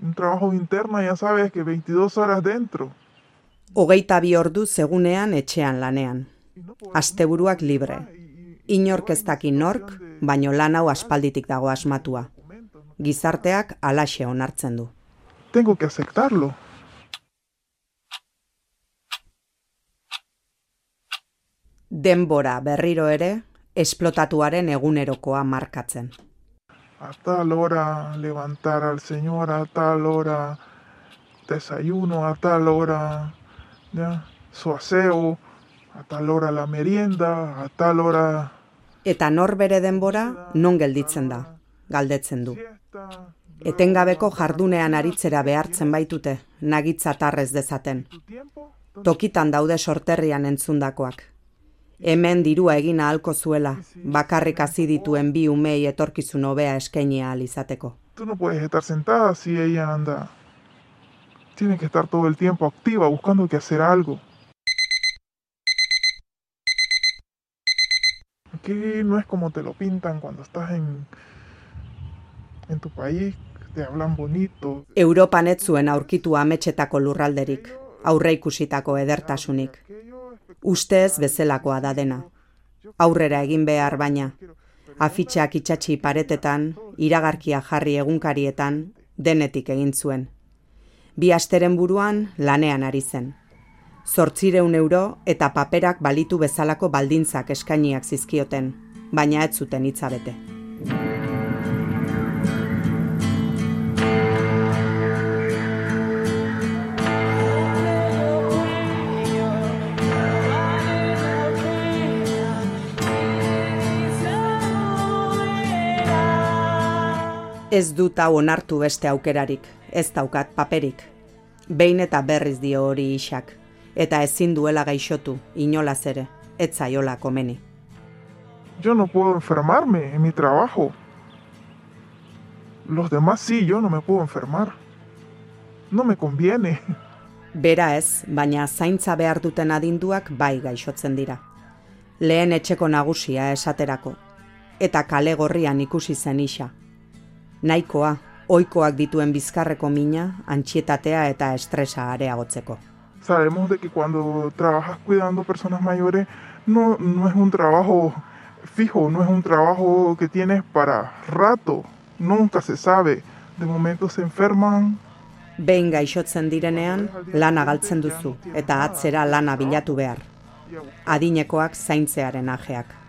Un trabajo interno, ya sabes que 22 horas dentro. Hogeita bi ordu zegunean etxean lanean. Asteburuak libre. Inork ez daki nork, baino lan hau aspalditik dago asmatua. Gizarteak alaxe onartzen du. Tengo que aceptarlo. Denbora berriro ere, esplotatuaren egunerokoa markatzen. A tal hora levantar al Señor, a tal hora desayuno, a tal hora ya, su aseo, a tal hora la merienda, a tal hora Eta nor bere denbora non gelditzen da, galdetzen du. Etengabeko jardunean aritzera behartzen baitute, nagitza tarrez dezaten. Tokitan daude sorterrian entzundakoak. Hemen dirua egin ahalko zuela, bakarrik hasi dituen bi umei etorkizun hobea eskaini ahal izateko. Tú no puedes estar sentada si ella anda. Tiene que estar todo el tiempo activa, buscando que hacer algo. Aquí no es como te lo pintan cuando estás en, en tu país, te hablan bonito. Europan ez zuen aurkitu ametsetako lurralderik, aurre ikusitako edertasunik. Ustez bezelakoa da dena. Aurrera egin behar baina. Afitxak itxatxi paretetan, iragarkia jarri egunkarietan, denetik egin zuen. Bi asteren buruan lanean ari zen. Zortzireun euro eta paperak balitu bezalako baldintzak eskainiak zizkioten, baina ez zuten hitza Ez dut hau onartu beste aukerarik, ez daukat paperik. Behin eta berriz dio hori isak, eta ezin duela gaixotu, inolaz ere, ez zaiola komeni. Yo no puedo enfermarme en mi trabajo. Los demás sí, yo no me puedo enfermar. No me conviene. Bera ez, baina zaintza behar duten adinduak bai gaixotzen dira. Lehen etxeko nagusia esaterako. Eta kale gorrian ikusi zen isa. Nahikoa, oikoak dituen bizkarreko mina, antxietatea eta estresa areagotzeko. Sabemos de que cuando trabajas cuidando personas mayores no, no es un trabajo fijo, no es un trabajo que tienes para rato, nunca se sabe. De momento se enferman, Behin gaixotzen direnean, lana galtzen duzu eta atzera lana bilatu behar. Adinekoak zaintzearen ajeak.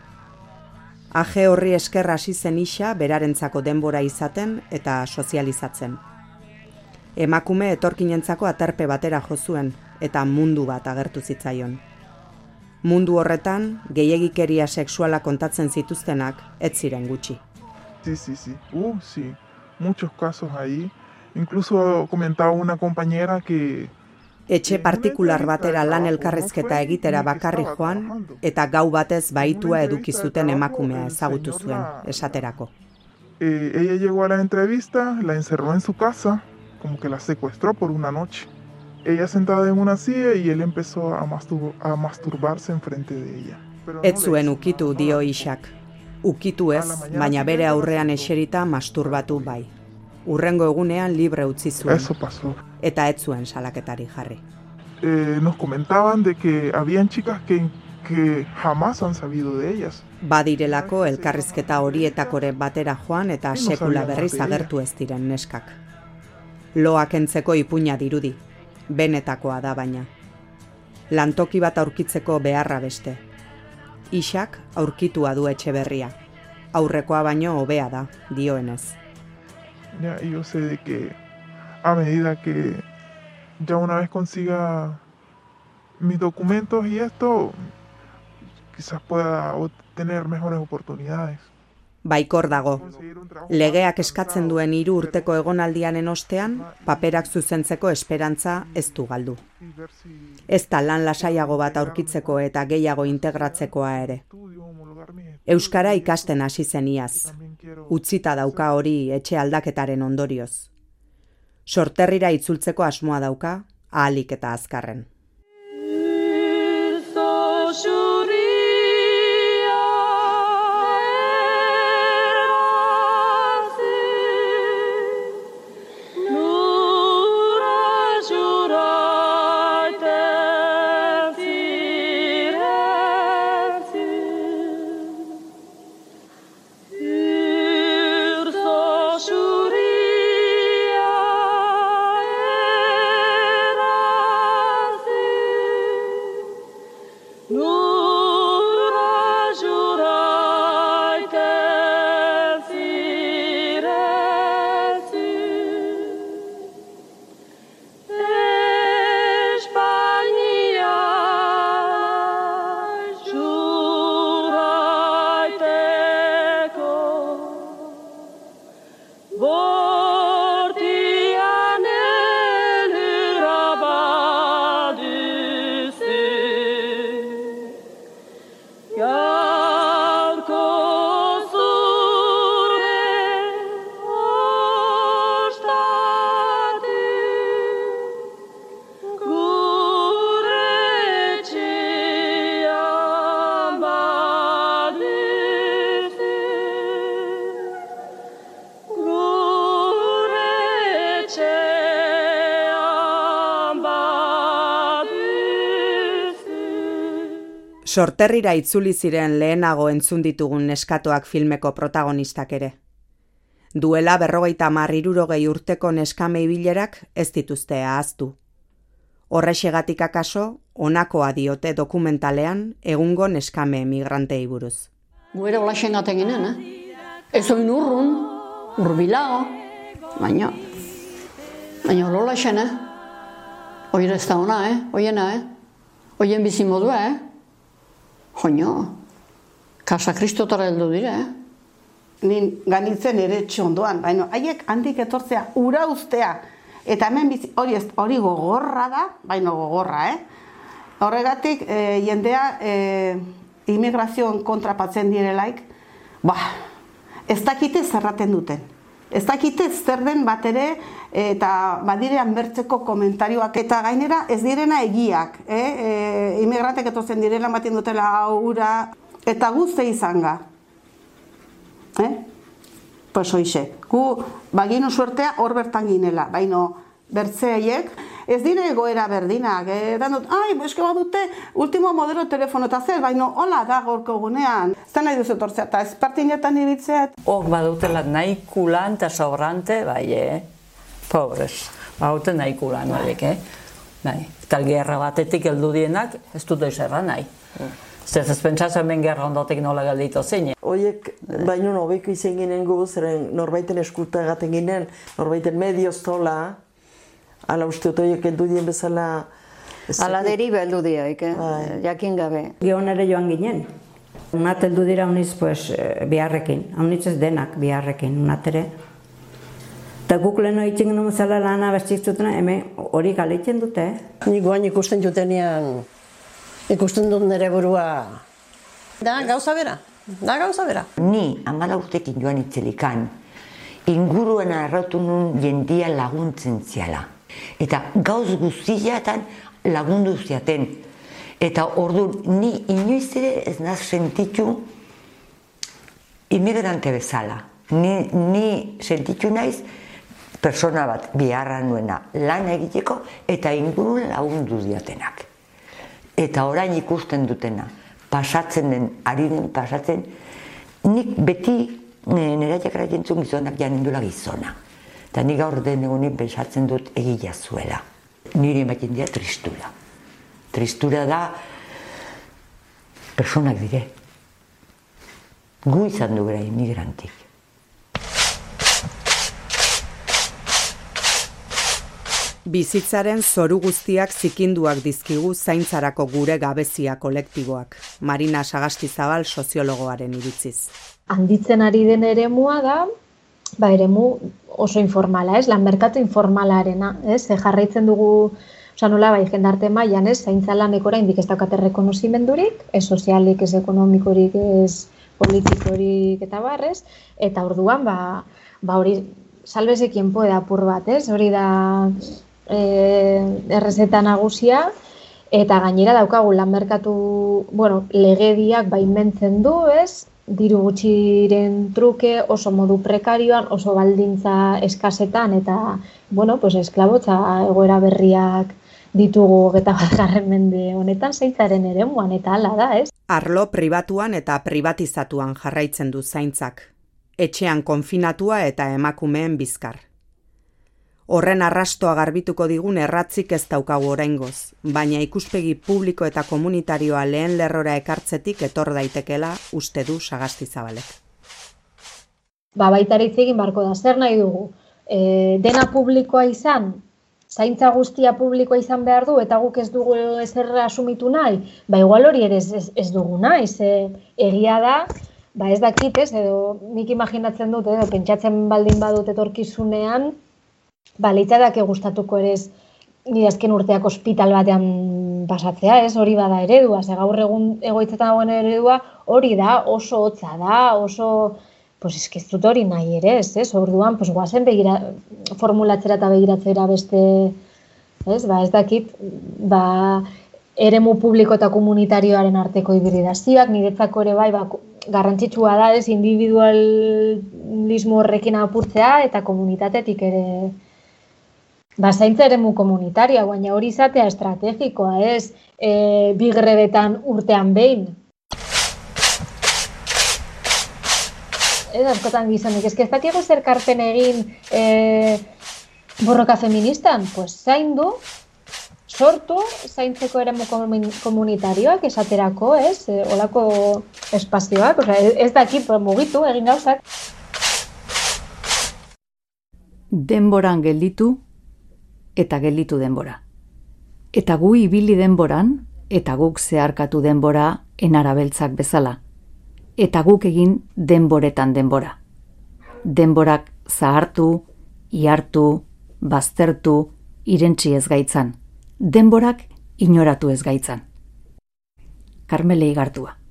Aje horri esker hasi zen isa berarentzako denbora izaten eta sozializatzen. Emakume etorkinentzako aterpe batera jo zuen eta mundu bat agertu zitzaion. Mundu horretan, gehiegikeria sexuala kontatzen zituztenak ez ziren gutxi. Sí, sí, sí. Uh, sí. Muchos casos ahí. Incluso comentaba una compañera que Etxe partikular batera lan elkarrezketa egitera bakarri joan eta gau batez baitua eduki zuten emakumea ezagutu zuen, esaterako. eh, ella llegó a la entrevista, la encerró en su casa, como que la secuestró por una noche. Ella sentada en una silla y él empezó a, mastur- a masturbarse enfrente de ella. Ez zuen ukitu dio isak. Ukitu ez, baina bere aurrean eserita masturbatu bai. Urrengo egunean libre utzi zuen. Eso pasó. Eta ez zuen salaketari jarri. Eh, nos comentaban de que habían chicas que, que jamás han sabido de ellas. Badirelako elkarrizketa horietakore batera joan eta sekula berriz agertu ez diren neskak. Loak entzeko ipuina dirudi, benetakoa da baina. Lantoki bat aurkitzeko beharra beste. Isak aurkitua du etxe berria. Aurrekoa baino hobea da, dioenez. Ya, y yo sé de que a medida que ya una vez consiga mis documentos y esto, quizás pueda obtener mejores oportunidades. Baikor dago. Legeak eskatzen duen hiru urteko egonaldianen ostean, paperak zuzentzeko esperantza ez du galdu. Ez da lan lasaiago bat aurkitzeko eta gehiago integratzekoa ere. Euskara ikasten hasi zen iaz. Utzita dauka hori etxe aldaketaren ondorioz. Sorterrira itzultzeko asmoa dauka, ahalik eta azkarren. Sorterrira itzuli ziren lehenago entzun ditugun neskatoak filmeko protagonistak ere. Duela berrogeita hamar hirurogei urteko neskame ibilerak ez dituzte ahaztu. Horrexegatik akaso, honakoa diote dokumentalean egungo neskame emigrantei buruz. Gu ere hola xengaten ginen, eh? Ez oin urrun, urbilao, baina, baina hola xen, eh? Oire ez da ona, eh? Oiena, eh? Oien bizi modua, eh? Joño, kasa kristotara heldu dire, eh? nin ganitzen ere etxe ondoan, baina haiek handik etortzea ura ustea, eta hemen bizi, hori, ez, hori gogorra da, baina gogorra, eh? Horregatik, e, jendea e, immigrazioan kontrapatzen direlaik, ba, ez dakite zerraten duten. Ez dakite zer den bat ere eta badirean bertzeko komentarioak eta gainera ez direna egiak. Eh? E, imigrantek etortzen direla ematen dutela aura eta guzti izan ga. Eh? Pues hoxe, gu baginu suertea hor bertan ginela, baino bertzeiek ez dire egoera berdinak, eh? Dan dut, ai, eske badute ultimo modelo telefono eta zer, baino hola da gorko gunean. Ez nahi duzu tortzea, eta espartinetan iritzea. Hor badutela nahi kulan eta sobrante, bai, eh? Pobres, badute nahi kulan horiek, eh? Bai, eta gerra batetik heldu dienak, ez dute eserra nahi. Zer, ez pentsatzen hemen gerra ondotik nola galditu zein. Oiek, baino nobeko izen ginen gu, zeren norbaiten eskulta egaten ginen, norbaiten medioz tola, ala uste dut oiek heldu dien bezala... ez Ala dakit. deriba heldu dioik, eh? jakin gabe. Gehon ere joan ginen. Unat heldu dira uniz pues, eh, biharrekin. Unitz ez denak biharrekin, unat ere. Eta guk lehen horitzen genuen bezala lana bestik zutena, hemen hori galitzen dute. Nik guain ikusten jutenean, ikusten dut nire burua. Da, gauza bera. Da, gauza bera. Ni, amala urtekin joan itzelikan, inguruen arrautu nun jendia laguntzen ziala. Eta gauz guztiatan lagundu ziaten. Eta ordu ni inoiz ere ez naz sentitu imigrante bezala. Ni, ni sentitu naiz persona bat biharra nuena lan egiteko eta inguruen lagundu diatenak. Eta orain ikusten dutena, pasatzen den, ari den pasatzen, nik beti nire jakara jentzun gizonak janindula gizona. Eta nik gaur den egunin pensatzen dut egila zuela. Nire ematen dira tristura. Tristura da personak dire. Gu izan du gara immigrantik. Bizitzaren zoru guztiak zikinduak dizkigu zaintzarako gure gabezia kolektiboak. Marina Sagastizabal soziologoaren iritziz. handitzen ari den eremua da, ba eremu oso informala, ez? Lan merkatu informalarena, ez? Ze jarraitzen dugu, osea nola bai jendarte mailan, ez? Zaintza laneko oraindik ez daukate rekonozimendurik, ez sozialik, ez ekonomikorik, ez politikorik eta barrez, eta orduan ba, ba hori salbese quien puede apur bat, ez? Hori da e, errezeta nagusia, eta gainera daukagu lan merkatu, bueno, legediak baimentzen du, ez? Diru gutxiren truke, oso modu prekarioan, oso baldintza eskasetan, eta, bueno, pues esklabotza egoera berriak ditugu geta bat mende honetan zaintzaren eremuan, eta hala da, ez? Arlo pribatuan eta privatizatuan jarraitzen du zaintzak. Etxean konfinatua eta emakumeen bizkar. Horren arrastoa garbituko digun erratzik ez daukagu oraingoz, baina ikuspegi publiko eta komunitarioa lehen lerrora ekartzetik etor daitekela uste du sagastizabalek. Ba, baita hitz egin barko da, zer nahi dugu? E, dena publikoa izan, zaintza guztia publikoa izan behar du, eta guk ez dugu ezer asumitu nahi, ba igual hori ere ez, ez, ez dugu nahi, ze egia da, ba ez dakit ez, edo nik imaginatzen dut, edo pentsatzen baldin badut etorkizunean, ba litzateke gustatuko ere ez nire azken urteak ospital batean pasatzea, ez hori bada eredua, ze gaur egun egoitzetan dagoen eredua hori da, oso hotza da, oso pues eske ez dut hori nahi ere, ez, ez? Orduan, pues guazen begira formulatzera eta begiratzera beste, ez? Ba, ez dakit, ba, eremu publiko eta komunitarioaren arteko hibridazioak, niretzako ere bai, ba, garrantzitsua da, ez, individualismo horrekin apurtzea eta komunitatetik ere ba, zaintza eremu komunitarioa, baina hori izatea estrategikoa, ez, e, bi grebetan urtean behin, ez askotan gizonik, ez dakigu zer karpen egin e, borroka feministan, pues zaindu, sortu, zaintzeko komun- komunitarioak esaterako, ez, e, olako espazioak, osea, ez, dakit mugitu egin gauzak. denboran gelditu eta gelditu denbora. Eta gu ibili denboran eta guk zeharkatu denbora enarabeltzak bezala. Eta guk egin denboretan denbora. denborak zahartu, ihartu, baztertu, irentsi ez gaitzan. Denborak inoratu ez gaitzan. Karmele igartua.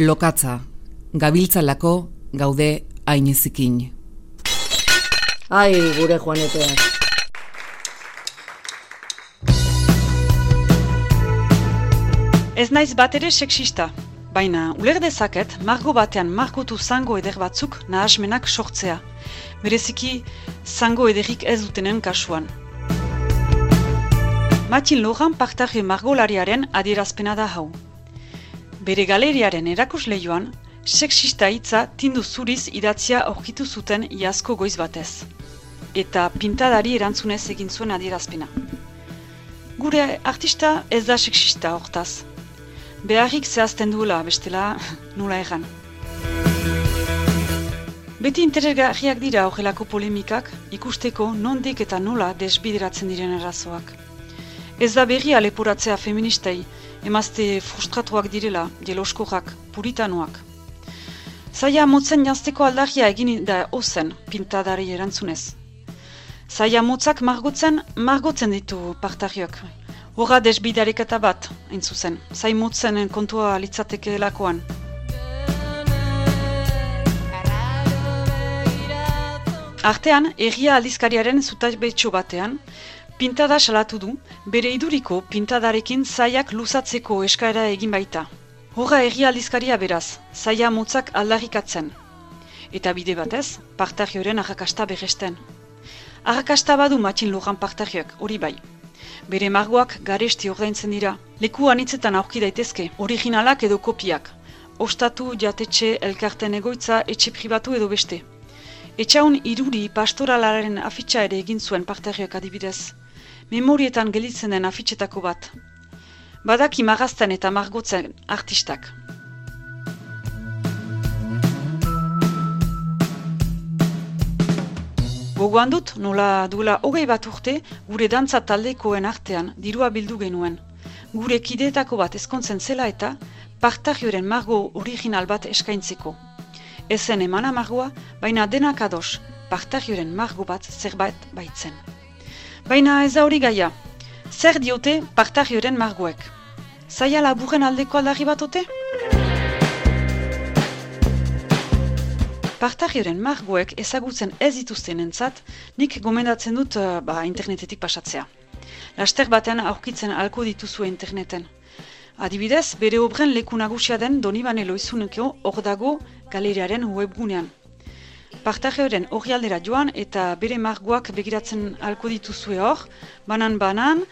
Lokatza, gabiltzalako gaude ainizikin. Ai, gure joaneteak. Ez naiz bat ere sexista, baina uler dezaket margo batean margotu zango eder batzuk nahasmenak sortzea. Bereziki, zango ederik ez dutenen kasuan. Matin Loran partarri margolariaren adierazpena da hau. Bere galeriaren erakusleioan, sexista hitza tindu zuriz idatzia aurkitu zuten iazko goiz batez. Eta pintadari erantzunez egin zuen adierazpena. Gure artista ez da sexista hortaz. Beharrik zehazten duela, bestela nola egan. Beti interesgarriak dira horrelako polemikak ikusteko nondik eta nola desbideratzen diren arazoak. Ez da berria leporatzea feministei, emazte frustratuak direla, jeloskorak, puritanoak. Zaila motzen jantzteko aldarria egin da ozen pintadari erantzunez. Zaila motzak margotzen, margotzen ditu partariok. Horra desbidareketa bat, hain zuzen. Zai motzen kontua litzateke lakoan. Artean, erria aldizkariaren zutabetxo batean, pintada salatu du, bere iduriko pintadarekin zaiak luzatzeko eskaera egin baita. Horra erri aldizkaria beraz, zaia motzak aldarrikatzen. Eta bide batez, partarioren arrakasta berresten. Arrakasta badu matxin loran partarioak, hori bai. Bere margoak garesti ordaintzen dira. Leku anitzetan aurki daitezke, originalak edo kopiak. Ostatu, jatetxe, elkarten egoitza, etxe pribatu edo beste. Etxaun iruri pastoralaren afitxa ere egin zuen partarioak adibidez. Memorietan gelitzen den afitxetako bat. Badaki magazten eta margotzen artistak. Gogoan dut, nola duela hogei bat urte, gure dantza taldekoen artean dirua bildu genuen. Gure kideetako bat ezkontzen zela eta partarioren margo original bat eskaintzeko. Ezen emana margoa, baina denak ados, partarioren margo bat zerbait baitzen. Baina ez da hori gaia, zer diote partarioren margoek? Zaila laburren aldeko aldarri bat ote? Partarioren margoek ezagutzen ez dituzten entzat, nik gomendatzen dut uh, ba, internetetik pasatzea. Laster batean aurkitzen alko dituzue interneten. Adibidez, bere obren leku nagusia den Donibane Loizuneko hor dago galeriaren webgunean. Partarioren hori aldera joan eta bere margoak begiratzen alko dituzue hor, banan-banan,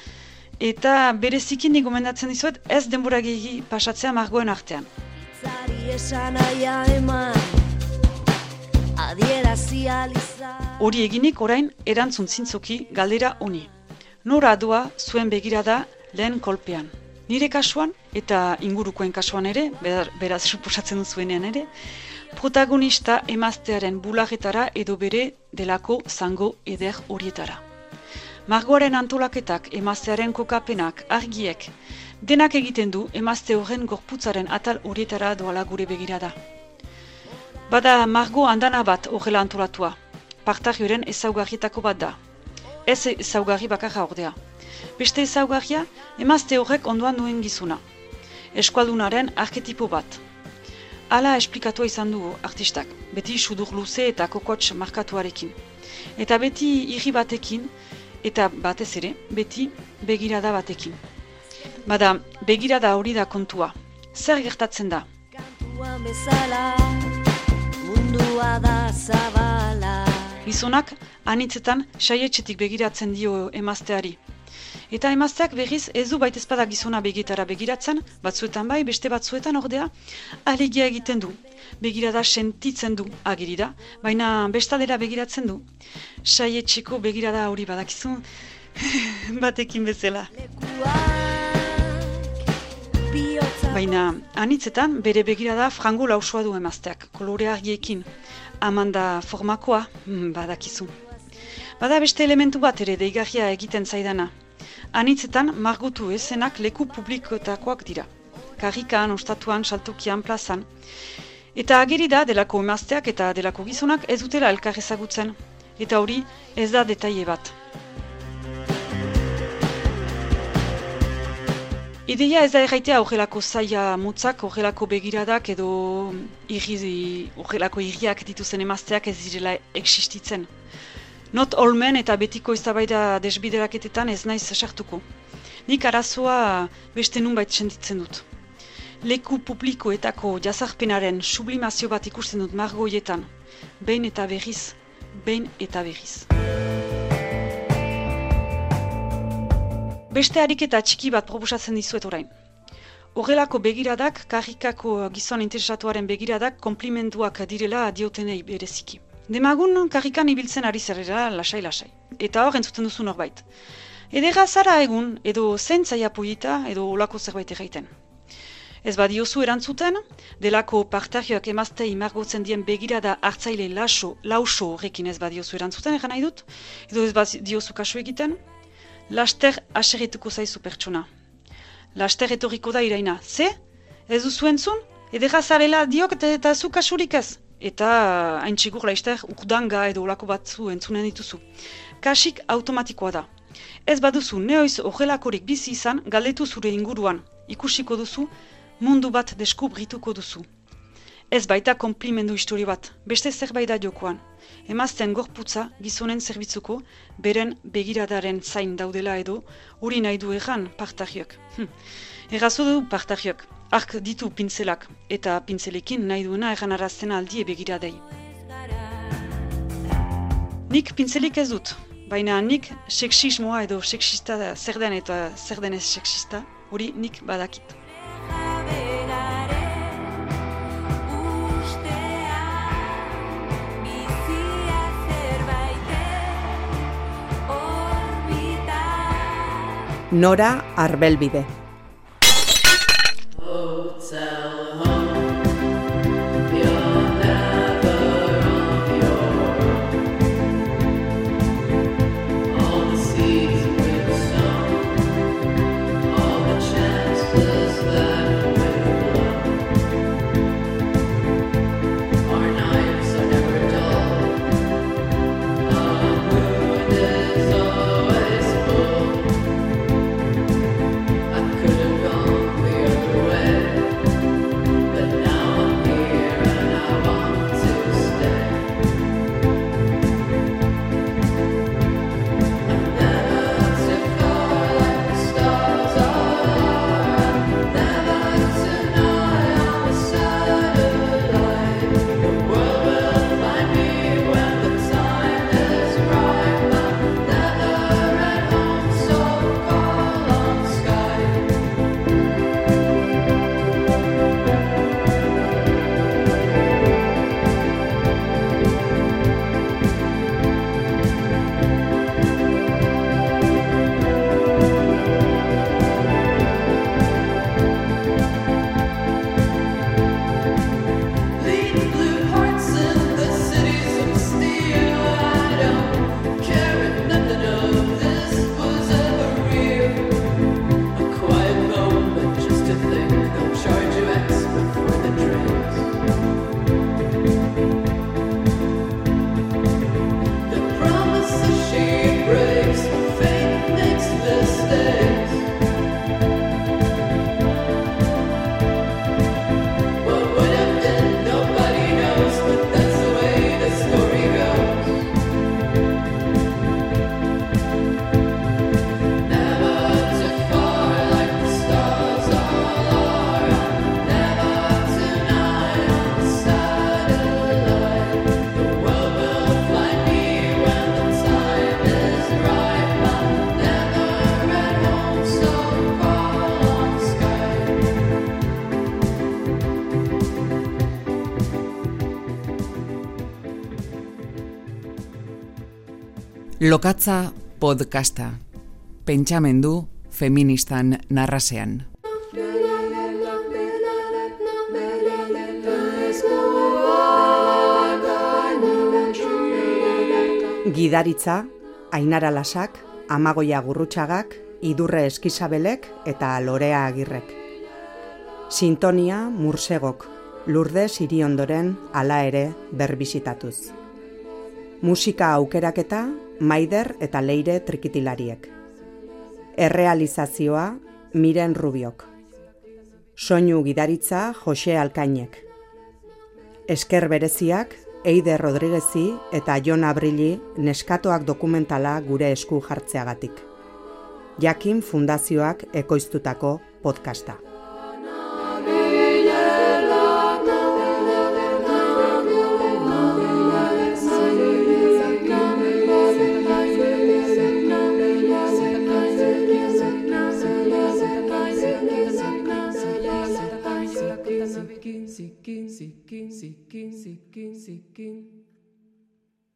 eta bere zikin gomendatzen dizuet ez denbora gehi pasatzea margoen artean. Hori eginik orain erantzun zintzoki galdera honi. Nora doa zuen begirada lehen kolpean. Nire kasuan eta ingurukoen kasuan ere, ber- beraz suposatzen duzuenean ere, protagonista emaztearen bularretara edo bere delako zango eder horietara. Margoaren antolaketak, emaztearen kokapenak, argiek, denak egiten du emazte horren gorputzaren atal horietara doala gure begirada. Bada margo andana bat horrela antolatua. Partarioren ezaugarrietako bat da. Ez ezaugarri bakarra ordea. Beste ezaugarria, emazte horrek ondoan duen gizuna. Eskualdunaren arketipo bat. Hala esplikatua izan dugu artistak, beti sudur luze eta kokots markatuarekin. Eta beti irri batekin, eta batez ere, beti begirada batekin. Bada, begirada hori da kontua. Zer gertatzen da? Bezala Mundua da zabala Gizonak anitzetan saietxetik begiratzen dio emazteari. Eta emazteak berriz ez du baita ezpada gizona begitara begiratzen, batzuetan bai, beste batzuetan ordea, alegia egiten du. Begirada sentitzen du agiri da, baina bestaldera begiratzen du. Saietxeko begirada hori badakizu, batekin bezala. Baina anitzetan bere begirada frango lausoa du emazteak, kolore argiekin. Amanda formakoa, mm, badakizu. Bada beste elementu bat ere deigarria egiten zaidana. Anitzetan margotu ezenak leku publikoetakoak dira. Karrikan, ostatuan, saltokian, plazan. Eta ageri da delako emazteak eta delako gizonak ez dutela elkar ezagutzen. Eta hori ez da detaile bat. Ideia ez da erraitea horrelako zaila motzak, horrelako begiradak edo irri, horrelako irriak dituzen emazteak ez direla existitzen. Not olmen eta betiko eztabaida desbideraketetan ez naiz sartuko. Nik arazoa beste nunbait sentitzen dut. Leku publikoetako jazarpenaren sublimazio bat ikusten dut margoietan, behin eta berriz, behin eta berriz. Beste ariketa txiki bat proposatzen dizuet orain. Horrelako begiradak, karrikako gizon interesatuaren begiradak konplimentuak direla diotenei bereziki. Demagun karrikan ibiltzen ari zerrera lasai-lasai. Eta hor entzuten duzu norbait. Edera zara egun, edo zentzaia polita, edo olako zerbait erraiten. Ez badiozu erantzuten, delako partarioak emaztei margotzen dien begirada hartzaile laso, lauso horrekin ez badiozu erantzuten, egan nahi dut, edo ez badiozu kasu egiten, laster aserretuko zaizu pertsona. Laster etorriko da iraina, ze? Ez duzu entzun? Edera zarela diok eta zu kasurik ez? Eta hain txigur laizter ukdanga edo olako batzu entzunen dituzu. Kasik automatikoa da. Ez baduzu neoiz horrelakorik bizi izan galdetu zure inguruan. Ikusiko duzu, mundu bat deskubrituko duzu. Ez baita konplimendu histori bat, beste zerbait da jokoan. Emazten gorputza gizonen zerbitzuko, beren begiradaren zain daudela edo, hori nahi du erran partariok. Hm. Errazu du partariok, ark ditu pintzelak, eta pintzelekin nahi duena erran arazten aldie begiradei. Nik pintzelik ez dut, baina nik sexismoa edo sexista zer den eta zer denez sexista, hori nik badakit. Nora Arbelbide. Lokatza podcasta. Pentsamendu feministan narrasean. Gidaritza, Ainara Lasak, Amagoia Gurrutxagak, Idurre Eskizabelek eta Lorea Agirrek. Sintonia Mursegok, Lourdes Iriondoren hala ere berbizitatuz. Musika aukeraketa Maider eta Leire Trikitilariek. Errealizazioa Miren Rubiok. Soinu gidaritza Jose Alkainek. Esker bereziak Eide Rodriguezi eta Jon Abrili neskatoak dokumentala gure esku jartzeagatik. Jakin Fundazioak ekoiztutako podcasta. seeking, seeking.